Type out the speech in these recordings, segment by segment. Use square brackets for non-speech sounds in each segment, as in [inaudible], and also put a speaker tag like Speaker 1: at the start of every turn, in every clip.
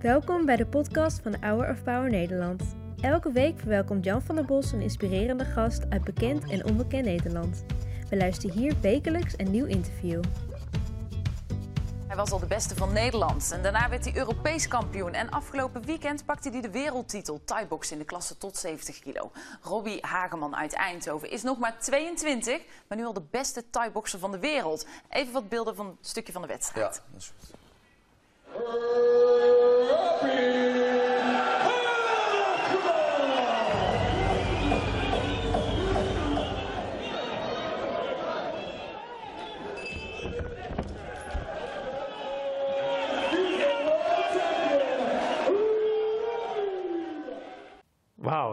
Speaker 1: Welkom bij de podcast van Hour of Power Nederland. Elke week verwelkomt Jan van der Bos een inspirerende gast uit bekend en onbekend Nederland. We luisteren hier wekelijks een nieuw interview.
Speaker 2: Hij was al de beste van Nederland en daarna werd hij Europees kampioen. En afgelopen weekend pakte hij de wereldtitel Thai-box in de klasse tot 70 kilo. Robbie Hageman uit Eindhoven is nog maar 22, maar nu al de beste Thai-boxer van de wereld. Even wat beelden van een stukje van de wedstrijd.
Speaker 3: Ja, dat is goed.
Speaker 4: Wauw,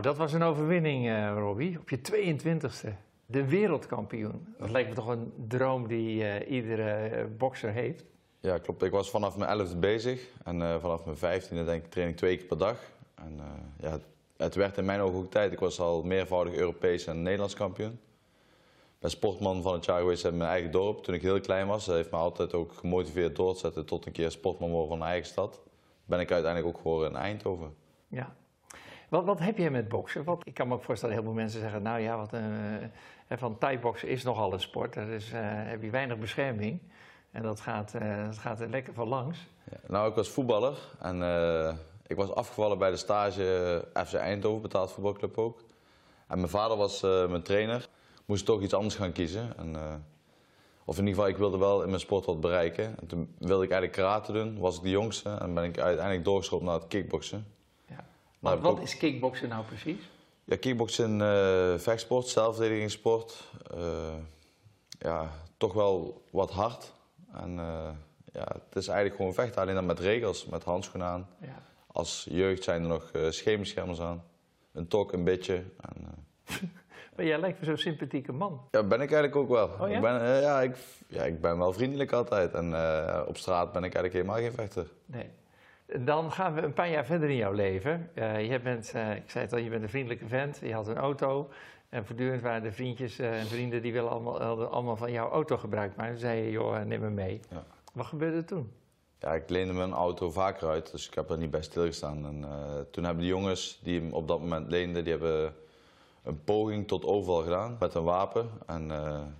Speaker 4: dat was een overwinning, eh Robbie. Op je 22e. De wereldkampioen. Dat lijkt me toch een droom die eh, iedere eh, bokser heeft.
Speaker 3: Ja, klopt. Ik was vanaf mijn 11e bezig en eh, vanaf mijn 15e denk ik train ik twee keer per dag. En eh, ja, het, werd in mijn ogen ook tijd. Ik was al meervoudig Europees en Nederlands kampioen. Ik ben sportman van het jaar geweest in mijn eigen dorp toen ik heel klein was. Dat heeft me altijd ook gemotiveerd door te zetten tot een keer sportman worden van mijn eigen stad. Ben ik uiteindelijk ook geworden in Eindhoven.
Speaker 4: Ja. Wat, wat heb jij met boksen? Ik kan me ook voorstellen dat heel veel mensen zeggen, nou ja, wat, eh, van thai-boksen is nogal een sport. Daar is, eh, heb je weinig bescherming. En dat gaat, eh, dat gaat er lekker van langs.
Speaker 3: Ja, nou, ik was voetballer en eh, ik was afgevallen bij de stage FC Eindhoven, betaald voetbalclub ook. En mijn vader was eh, mijn trainer. Moest toch iets anders gaan kiezen. En, of in ieder geval, ik wilde wel in mijn sport wat bereiken. En toen wilde ik eigenlijk karate doen, was ik de jongste. En ben ik uiteindelijk doorgeschopt naar het kickboksen.
Speaker 4: Ja.
Speaker 3: Nou,
Speaker 4: Maar
Speaker 3: ik
Speaker 4: wat
Speaker 3: ook-
Speaker 4: is kickboksen nou precies?
Speaker 3: Ja, kickboksen, eh vechtsport, zelfverdedigingssport. ja, toch wel wat hard. En eh, ja, het is eigenlijk gewoon vechten, alleen dan met regels, met handschoenen aan.
Speaker 4: Ja.
Speaker 3: Als jeugd zijn er nog uh, schemerschermers aan. Een tok, een beetje. En, eh, [laughs]
Speaker 4: Maar jij lijkt me zo'n sympathieke man.
Speaker 3: ja, ben ik eigenlijk ook wel.
Speaker 4: Oh ja?
Speaker 3: Ik ben, ja, ik, ja, ik ben wel vriendelijk altijd. En op straat ben ik eigenlijk helemaal geen vechter.
Speaker 4: Nee. Dan gaan we een paar jaar verder in jouw leven. Eh, je bent, eh, ik zei het al, je bent een vriendelijke vent. Je had een auto. En voortdurend waren de vriendjes eh, en vrienden die willen allemaal, hadden allemaal van jouw auto gebruik maken. Toen zei je, joh, neem me mee.
Speaker 3: Ja.
Speaker 4: Wat gebeurde er toen?
Speaker 3: Ja, ik leende mijn auto vaker uit, dus ik heb er niet bij stilgestaan. En, toen hebben de jongens die hem op dat moment leenden, die hebben een poging tot overval gedaan met een wapen. En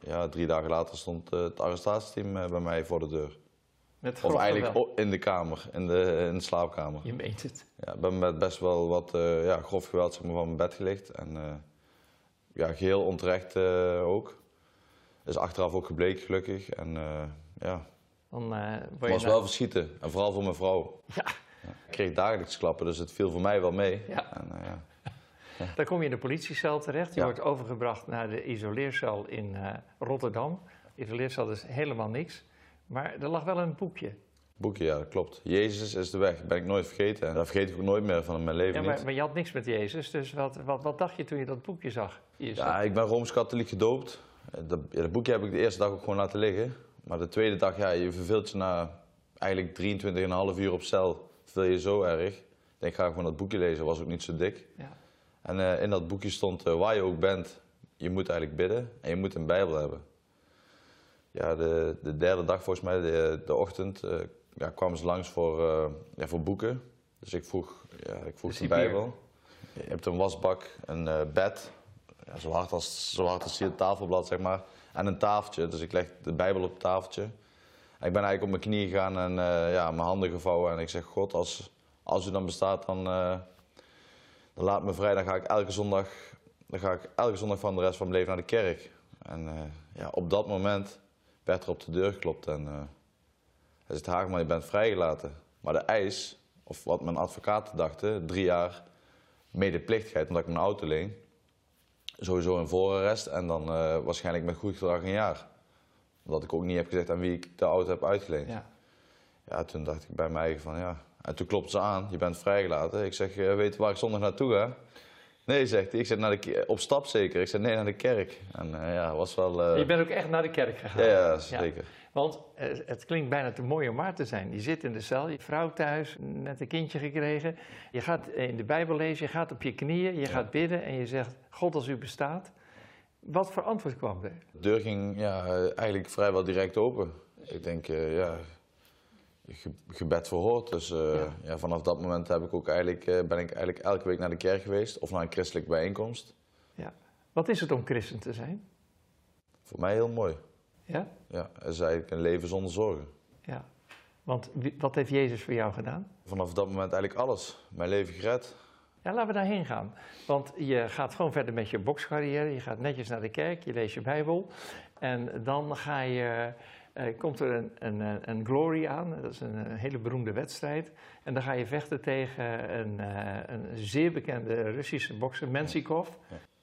Speaker 3: ja, drie dagen later stond het arrestatieteam bij mij voor de deur.
Speaker 4: Met
Speaker 3: Of eigenlijk
Speaker 4: geweld.
Speaker 3: in de kamer, in de, in de slaapkamer.
Speaker 4: Je meent het.
Speaker 3: Ja, ik ben met best wel wat eh, ja, grof geweld zeg maar, van mijn bed gelicht. En eh, ja, geheel onterecht eh, ook. Is achteraf ook gebleken gelukkig. En ja,
Speaker 4: Dan
Speaker 3: was
Speaker 4: nou-
Speaker 3: wel verschieten. En vooral voor mijn vrouw. [laughs]
Speaker 4: Ja,
Speaker 3: Ik kreeg dagelijks klappen, dus het viel voor mij wel mee.
Speaker 4: Ja.
Speaker 3: En, ja. [laughs]
Speaker 4: dan kom je in de politiecel terecht. Je
Speaker 3: Ja.
Speaker 4: wordt overgebracht naar de isoleercel in Rotterdam. Isoleercel is helemaal niks. Maar er lag wel een boekje.
Speaker 3: Boekje, ja, dat klopt. Jezus is de weg, ben ik nooit vergeten. En dat vergeet ik ook nooit meer van in mijn leven
Speaker 4: Ja, maar,
Speaker 3: niet.
Speaker 4: maar je had niks met Jezus. Dus wat, wat, wat dacht je toen je dat boekje zag?
Speaker 3: Ja, ik ben Rooms-Katholiek gedoopt. Dat, ja, dat boekje heb ik de eerste dag ook gewoon laten liggen. Maar de tweede dag, ja, je verveelt je na eigenlijk 23,5 uur op cel. Verveel je zo erg. Ik denk, ga gewoon dat boekje lezen, was ook niet zo dik.
Speaker 4: ja.
Speaker 3: En eh, in dat boekje stond, eh, waar je ook bent, je moet eigenlijk bidden en je moet een Bijbel hebben. Ja, de, de derde dag volgens mij, de, de ochtend, eh, ja, kwamen ze langs voor, eh, ja, voor boeken. Dus ik vroeg, ja, ik vroeg
Speaker 4: De.
Speaker 3: Bijbel. Je hebt een wasbak, een eh, bed, ja, zo, hard als, zo hard als hier het tafelblad zeg maar, en een tafeltje. Dus ik leg de Bijbel op het tafeltje. En ik ben eigenlijk op mijn knieën gegaan en ja, mijn handen gevouwen. En ik zeg, God, als, als u dan bestaat, dan, dan laat me vrij. Dan ga ik elke zondag, dan ga ik elke zondag van de rest van mijn leven naar de kerk. En ja, op dat moment werd er op de deur geklopt. En eh hij zegt, Haagman, je bent vrijgelaten. Maar de eis, of wat mijn advocaten dachten, drie jaar medeplichtigheid omdat ik mijn auto leen. Sowieso een voorarrest en dan eh, waarschijnlijk met goed gedrag een jaar. Omdat ik ook niet heb gezegd aan wie ik de auto heb uitgeleend.
Speaker 4: Ja.
Speaker 3: Ja, toen dacht ik bij mij van ja. En toen klopte ze aan, je bent vrijgelaten. Ik zeg, eh, weet je waar ik zondag naartoe ga? Nee, zegt hij. Ik zeg, naar de, op stap zeker. Ik zeg, nee, naar de kerk. En eh, ja, was wel... eh,
Speaker 4: Je bent ook echt naar de kerk gegaan.
Speaker 3: ja, ja, zeker.
Speaker 4: Want eh, het klinkt bijna te mooi om waar te zijn. Je zit in de cel, je vrouw thuis, net een kindje gekregen. Je gaat in de Bijbel lezen, je gaat op je knieën, je gaat bidden en je zegt: God, als u bestaat. Wat voor antwoord kwam er?
Speaker 3: De deur ging ja, eigenlijk vrijwel direct open. Ik denk, ja, gebed verhoord. Dus eh,
Speaker 4: Ja.
Speaker 3: ja. vanaf dat moment heb ik ook eigenlijk, eh, ben ik eigenlijk elke week naar de kerk geweest of naar een christelijke bijeenkomst.
Speaker 4: Ja. Wat is het om christen te zijn?
Speaker 3: Voor mij heel mooi.
Speaker 4: Ja?
Speaker 3: Ja, het is eigenlijk een leven zonder zorgen.
Speaker 4: Ja. Want wat heeft Jezus voor jou gedaan?
Speaker 3: Vanaf dat moment eigenlijk alles. Mijn leven gered.
Speaker 4: Ja, laten we daarheen gaan. Want je gaat gewoon verder met je bokscarrière. Je gaat netjes naar de kerk, je leest je Bijbel. En dan ga je, eh, komt er een, een, eh, een glory aan. Dat is een, een hele beroemde wedstrijd. En dan ga je vechten tegen een, eh, een zeer bekende Russische bokser, Mensikov.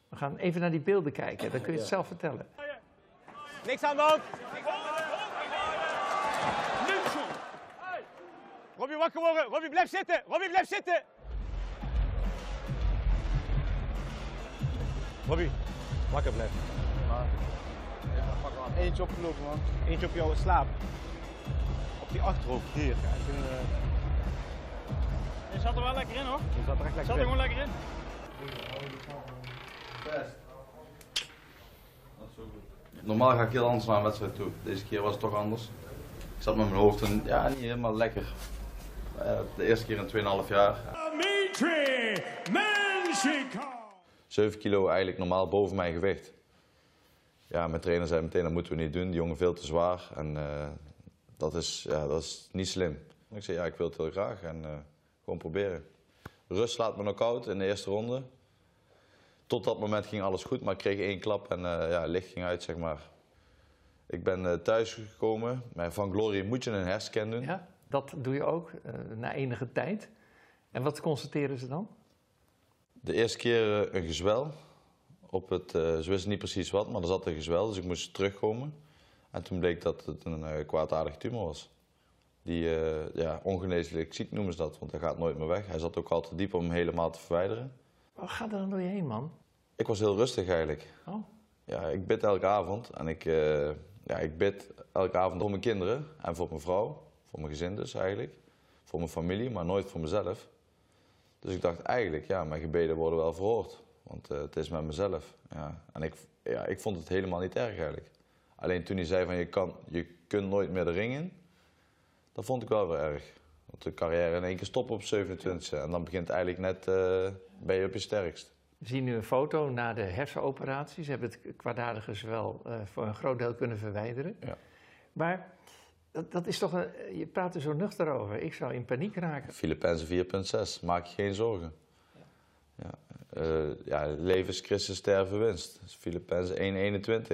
Speaker 4: We gaan even naar die beelden kijken. Dan kun je het
Speaker 3: Ja.
Speaker 4: zelf vertellen.
Speaker 5: Niks aan de hand. Robbie, wakker worden. Robbie, blijf zitten. Robbie, blijf zitten. Robbie, wakker blijven.
Speaker 6: Eentje opgelopen, man.
Speaker 5: Eentje op jouw slaap. Op die achterhoofd, hier. Ja, toen, eh,
Speaker 6: Je zat er wel lekker in, hoor.
Speaker 5: die zat er echt
Speaker 6: Je
Speaker 5: lekker
Speaker 6: zat er
Speaker 5: in.
Speaker 6: gewoon lekker in.
Speaker 3: Normaal ga ik heel anders naar een wedstrijd toe. Deze keer was het toch anders. Ik zat met mijn hoofd en ja, niet helemaal lekker. Eh, de eerste keer in 2,5 jaar.
Speaker 7: Dimitri Menshikov.
Speaker 3: 7 kilo eigenlijk normaal boven mijn gewicht. Ja, mijn trainer zei meteen dat moeten we niet doen. Die jongen veel te zwaar en eh, dat, is, ja, dat is niet slim. Ik zei ja, ik wil het heel graag en eh, gewoon proberen. Rust slaat me knock-out in de eerste ronde. Tot dat moment ging alles goed, maar ik kreeg één klap en eh, ja, licht ging uit, zeg maar. Ik ben thuis gekomen. Maar van Glory moet je een hersenscan doen.
Speaker 4: Ja, dat doe je ook na enige tijd. En wat constateren ze dan?
Speaker 3: De eerste keer een gezwel. Op het, eh, ze wisten niet precies wat, maar er zat een gezwel, dus ik moest terugkomen. En toen bleek dat het een eh, kwaadaardige tumor was. Die eh, ja, ongeneeslijk ziek noemen ze dat, want hij gaat nooit meer weg. Hij zat ook al te diep om hem helemaal te verwijderen.
Speaker 4: Wat gaat er dan door je heen, man?
Speaker 3: Ik was heel rustig eigenlijk.
Speaker 4: Oh,
Speaker 3: Ja, ik bid elke avond en ik, ja, ik bid elke avond voor mijn kinderen en voor mijn vrouw. Voor mijn gezin dus eigenlijk. Voor mijn familie, maar nooit voor mezelf. Dus ik dacht eigenlijk, ja, mijn gebeden worden wel verhoord. Want eh, het is met mezelf. Ja. En ik, ja, ik vond het helemaal niet erg eigenlijk. Alleen toen hij zei van je, kan, je kunt nooit meer de ring in, dat vond ik wel weer erg. Want de carrière in één keer stoppen op 27 en dan begint eigenlijk net, eh, ben je op je sterkst.
Speaker 4: We zien nu een foto na de hersenoperatie. Ze hebben het kwaadaardige zwel eh, voor een groot deel kunnen verwijderen.
Speaker 3: Ja.
Speaker 4: Maar dat, dat is toch een, je praat er zo nuchter over. Ik zou in paniek raken.
Speaker 3: Filippenzen 4.6, maak je geen zorgen. Ja, eh, ja, leven is Christus sterven winst. Filippenzen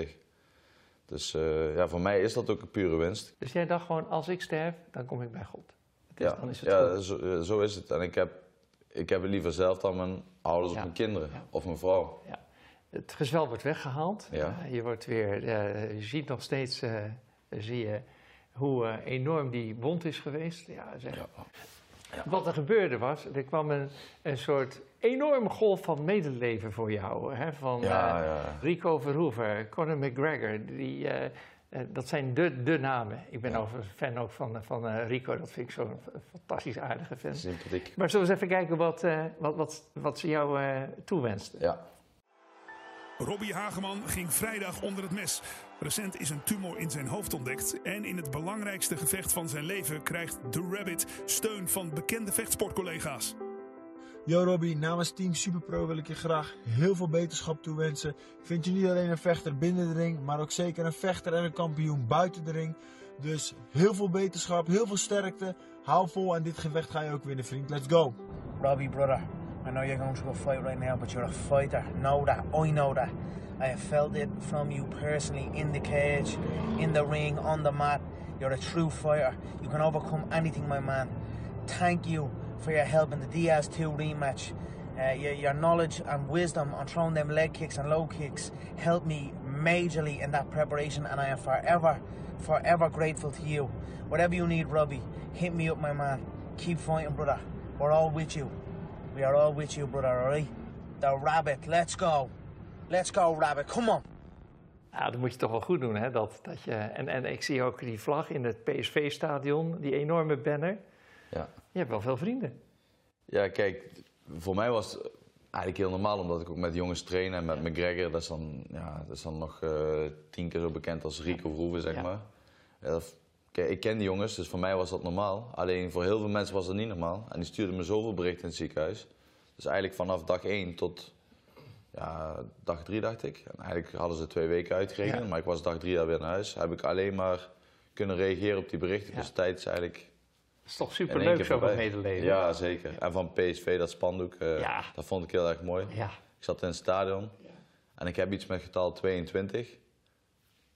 Speaker 3: 1.21. Dus eh, ja, voor mij is dat ook een pure winst.
Speaker 4: Dus jij dacht gewoon, als ik sterf, dan kom ik bij God. Het is,
Speaker 3: Ja,
Speaker 4: dan is het
Speaker 3: ja zo, eh, zo is het. En ik heb, ik heb het liever zelf dan mijn ouders
Speaker 4: Ja.
Speaker 3: of mijn kinderen.
Speaker 4: Ja.
Speaker 3: Of mijn vrouw.
Speaker 4: Ja. Het gezwel wordt weggehaald.
Speaker 3: Ja.
Speaker 4: Je, wordt weer, je ziet nog steeds zie je hoe enorm die wond is geweest. Ja, zeg. Wat er gebeurde was, er kwam een, een soort enorme golf van medeleven voor jou. Hè? Van
Speaker 3: Ja,
Speaker 4: eh,
Speaker 3: ja.
Speaker 4: Rico Verhoeven, Conor McGregor. Die, eh, eh, dat zijn de, de namen. Ik ben
Speaker 3: Ja.
Speaker 4: overigens fan ook van, van eh, Rico. Dat vind ik zo'n fantastisch aardige fan.
Speaker 3: Sympathiek.
Speaker 4: Maar zullen we eens even kijken wat, eh, wat, wat, wat ze jou eh toewensten?
Speaker 3: Ja.
Speaker 7: Robbie Hageman ging vrijdag onder het mes. Recent is een tumor in zijn hoofd ontdekt. En in het belangrijkste gevecht van zijn leven krijgt The Rabbit steun van bekende vechtsportcollega's.
Speaker 8: Yo Robbie, namens Team Superpro wil ik je graag heel veel beterschap toewensen. Vind je niet alleen een vechter binnen de ring, maar ook zeker een vechter en een kampioen buiten de ring. Dus heel veel beterschap, heel veel sterkte. Hou vol en dit gevecht ga je ook winnen vriend. Let's go!
Speaker 6: Robbie, brother, I know you're going through a fight right now, but you're a fighter. Know that. I know that. I have felt it from you personally in the cage, in the ring, on the mat. You're a true fighter. You can overcome anything, my man. Thank you for your help in the Diaz 2 rematch. Uh, your, your knowledge and wisdom on throwing them leg kicks and low kicks helped me majorly in that preparation, and I am forever, forever grateful to you. Whatever you need, Robbie, hit me up, my man. Keep fighting, brother. We're all with you. We are all with you, brother, alright? The rabbit, let's go. Let's go, rabbit, come on.
Speaker 4: Ja, dat moet je toch wel goed doen, hè? Dat, dat je, en, en ik zie ook die vlag in het PSV-stadion, die enorme banner.
Speaker 3: Ja.
Speaker 4: Je hebt wel veel vrienden.
Speaker 3: Ja, kijk, voor mij was het eigenlijk heel normaal, omdat ik ook met jongens train en met McGregor, dat is dan, ja, dat is dan nog eh, tien keer zo bekend als Rico Verhoeven, zeg
Speaker 4: Ja.
Speaker 3: maar. Ja, dat Kijk, ik ken die jongens, dus voor mij was dat normaal. Alleen voor heel veel mensen was dat niet normaal. En die stuurden me zoveel berichten in het ziekenhuis. Dus eigenlijk vanaf dag 1 tot ja, dag 3 dacht ik. En eigenlijk hadden ze twee weken uitgerekend, maar ik was dag 3 alweer naar huis. Heb ik alleen maar kunnen reageren op die berichten. Dus tijdens eigenlijk
Speaker 4: Het is toch
Speaker 3: in één
Speaker 4: superleuk
Speaker 3: keer
Speaker 4: zoveel
Speaker 3: voorbij.
Speaker 4: medeleven.
Speaker 3: Ja, zeker. En van PSV, dat spandoek, eh, dat vond ik heel erg mooi.
Speaker 4: Ja.
Speaker 3: Ik zat in het stadion en ik heb iets met getal 22.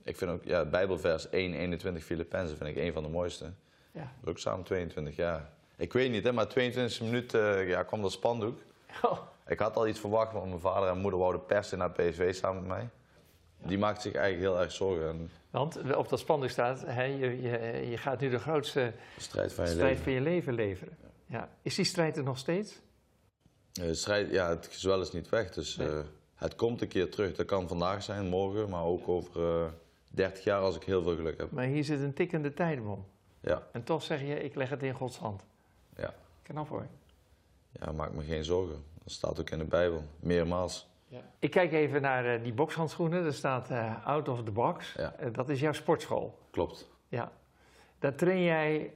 Speaker 3: Ik vind ook, ja, Bijbelvers 1, 21 Filippenzen vind ik een van de mooiste.
Speaker 4: Ja.
Speaker 3: Ook samen 22 jaar. Ik weet niet, hè, maar 22e minuut eh, ja, kwam dat spandoek.
Speaker 4: Oh,
Speaker 3: Ik had al iets verwacht, want mijn vader en moeder wouden persen naar PSV samen met mij. Die maakte zich eigenlijk heel erg zorgen. En
Speaker 4: want op dat spandoek staat, hè, je, je, je gaat nu de grootste
Speaker 3: strijd van je
Speaker 4: strijd
Speaker 3: leven.
Speaker 4: van je leven leveren. Ja. Is die strijd er nog steeds?
Speaker 3: Eh, strijd, ja, het gezwel is niet weg, dus
Speaker 4: Nee.
Speaker 3: eh, het komt een keer terug. Dat kan vandaag zijn, morgen, maar ook over eh 30 jaar als ik heel veel geluk heb.
Speaker 4: Maar hier zit een tikkende tijdbom.
Speaker 3: Ja,
Speaker 4: En toch zeg je, ik leg het in Gods hand.
Speaker 3: ja.
Speaker 4: Knap hoor.
Speaker 3: ja, maak me geen zorgen. Dat staat ook in de Bijbel, meermaals.
Speaker 4: Ik kijk even naar eh, die bokshandschoenen. Er staat eh, out of the box.
Speaker 3: Ja.
Speaker 4: Eh, dat is jouw sportschool.
Speaker 3: Klopt.
Speaker 4: Ja. Daar train jij,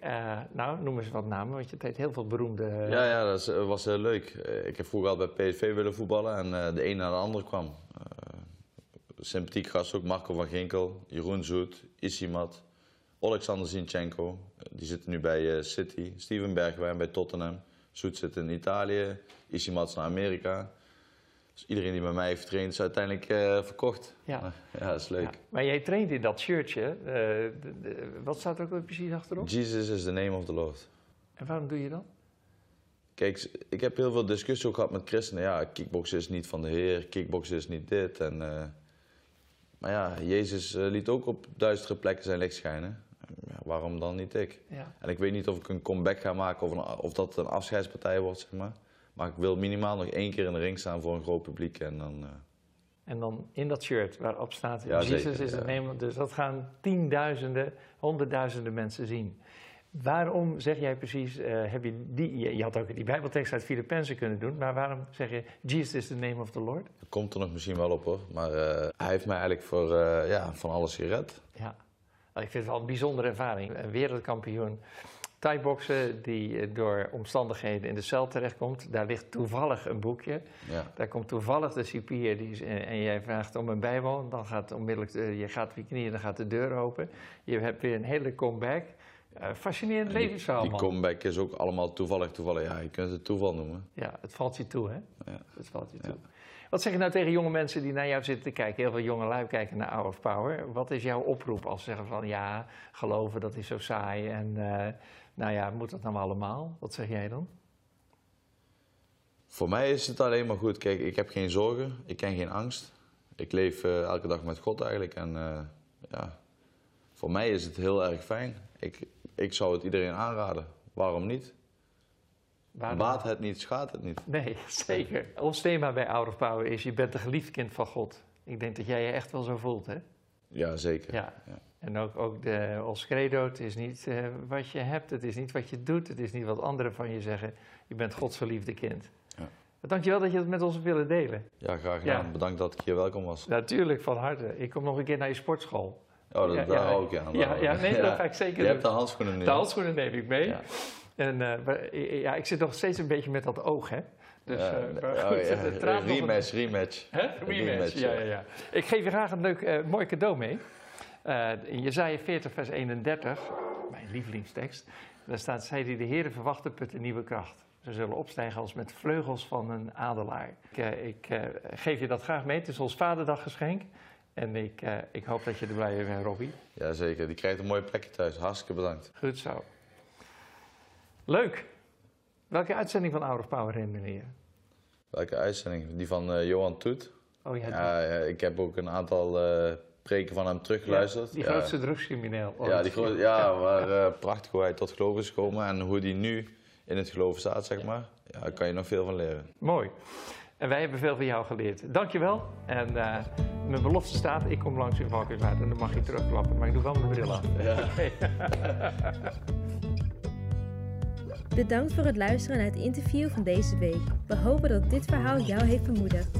Speaker 4: nou noem eens wat namen, want je weet heel veel beroemde...
Speaker 3: Ja, ja dat is- was heel leuk. Ik heb vroeger al bij PSV willen voetballen en de een na de ander kwam. Sympathiek gast ook, Marco van Ginkel, Jeroen Zoet, Isimat, Alexander Zinchenko. Die zitten nu bij City, Steven Bergwijn bij Tottenham. Zoet zit in Italië, Isimat is naar Amerika. Dus iedereen die bij mij heeft getraind is uiteindelijk eh, verkocht.
Speaker 4: Ja.
Speaker 3: ja, dat is leuk.
Speaker 4: Ja. Maar jij traint in dat shirtje. eh, wat staat er ook precies achterop?
Speaker 3: Jesus is the name of the Lord.
Speaker 4: En waarom doe je dat?
Speaker 3: Kijk, ik heb heel veel discussie ook gehad met christenen. Ja, kickboksen is niet van de Heer, kickboksen is niet dit. En, eh, maar ja, Jezus liet ook op duistere plekken zijn licht schijnen. Ja, waarom dan niet ik?
Speaker 4: Ja.
Speaker 3: En ik weet niet of ik een comeback ga maken of, een, of dat een afscheidspartij wordt, zeg maar. Maar ik wil minimaal nog één keer in de ring staan voor een groot publiek. En dan, eh,
Speaker 4: En dan in dat shirt waarop staat
Speaker 3: Ja,
Speaker 4: Jesus
Speaker 3: zeker,
Speaker 4: is het
Speaker 3: ja.
Speaker 4: name. Dus dat gaan tienduizenden, honderdduizenden mensen zien. Waarom zeg jij precies, eh, heb je die, je, je had ook die bijbeltekst uit Filippenzen kunnen doen, maar waarom zeg je, Jesus is the name of the Lord?
Speaker 3: dat komt er nog misschien wel op hoor. Maar eh, hij heeft mij eigenlijk voor, ja, van alles gered.
Speaker 4: Ja, Nou, ik vind het wel een bijzondere ervaring. Een wereldkampioen Thai-boksen die eh, door omstandigheden in de cel terechtkomt. Daar ligt toevallig een boekje.
Speaker 3: Ja.
Speaker 4: Daar komt toevallig de cipier die, is- en jij vraagt om een bijbel. Dan gaat onmiddellijk, de- je gaat op je knieën, dan gaat de deur open. Je hebt weer een hele comeback. Eh, fascinerend
Speaker 3: En die,
Speaker 4: levensverhaal,
Speaker 3: die
Speaker 4: man.
Speaker 3: comeback is ook allemaal toevallig, toevallig. Ja, je kunt het toeval noemen.
Speaker 4: Ja, het valt je toe, hè?
Speaker 3: Ja.
Speaker 4: Het valt je toe. Wat zeg je nou tegen jonge mensen die naar jou zitten te kijken? Heel veel jonge lui kijken naar Hour of Power. Wat is jouw oproep als ze zeggen van ja, geloven dat is zo saai en eh, nou ja, moet dat nou allemaal? Wat zeg jij dan?
Speaker 3: Voor mij is het alleen maar goed. Kijk, ik heb geen zorgen, ik ken geen angst. Ik leef eh, elke dag met God eigenlijk. En eh, ja, voor mij is het heel erg fijn. Ik, ik zou het iedereen aanraden. Waarom niet?
Speaker 4: Waar
Speaker 3: Baat het niet, schaadt het niet.
Speaker 4: Nee, [laughs] zeker. Ons thema bij Hour of Power is je bent een geliefd kind van God. Ik denk dat jij je echt wel zo voelt, hè?
Speaker 3: Ja, zeker.
Speaker 4: Ja.
Speaker 3: Ja.
Speaker 4: En ook, ook de, ons credo, het is niet eh, wat je hebt, het is niet wat je doet, het is niet wat anderen van je zeggen. Je bent Gods geliefde kind.
Speaker 3: Ja.
Speaker 4: Dankjewel dat je het met ons hebt willen delen.
Speaker 3: Ja, graag gedaan.
Speaker 4: Ja.
Speaker 3: Bedankt dat ik hier welkom was.
Speaker 4: Natuurlijk, van harte. Ik kom nog een keer naar je sportschool.
Speaker 3: Oh, dat,
Speaker 4: Ja,
Speaker 3: daar
Speaker 4: ja.
Speaker 3: hou ik aan.
Speaker 4: Ja, ja, nee, dat ga ik zeker
Speaker 3: Je hebt de
Speaker 4: doen.
Speaker 3: handschoenen nu.
Speaker 4: De handschoenen neem ik mee.
Speaker 3: Ja.
Speaker 4: En eh, ja, ik zit nog steeds een beetje met dat oog, hè? Dus, eh,
Speaker 3: oh,
Speaker 4: goed, een-
Speaker 3: rematch, rematch.
Speaker 4: Rematch,
Speaker 3: rematch,
Speaker 4: ja,
Speaker 3: ja.
Speaker 4: ja. Ik geef je graag een leuk, mooi cadeau mee. Eh in Jezaja 40, vers 31, mijn lievelingstekst. Daar staat, zij die de Heeren verwachten, putten nieuwe kracht. Ze zullen opstijgen als met vleugels van een adelaar. Ik, eh, ik eh, geef je dat graag mee. Het is ons vaderdaggeschenk. En ik, ik hoop dat je er blij mee bent, Robbie.
Speaker 3: Jazeker, die krijgt een mooi plekje thuis. Hartstikke bedankt.
Speaker 4: Goed zo. Leuk. Welke uitzending van Out of Power herinner je?
Speaker 3: Welke uitzending? Die van Johan Toet.
Speaker 4: Oh ja,
Speaker 3: Ja, ik heb ook een aantal preken van hem teruggeluisterd.
Speaker 4: die
Speaker 3: Ja.
Speaker 4: grootste drugscrimineel.
Speaker 3: Ja, die groot, [laughs] ja waar eh, prachtig hoe hij tot geloof is gekomen en hoe hij nu in het geloof staat, zeg maar. Ja, daar kan je nog veel van leren.
Speaker 4: Mooi. En wij hebben veel van jou geleerd. Dankjewel. En eh, mijn belofte staat, ik kom langs in Valkenswaard en dan mag je terugklappen. Maar ik doe wel mijn bril af.
Speaker 1: Bedankt voor het luisteren naar het interview van deze week. We hopen dat dit verhaal jou heeft bemoedigd.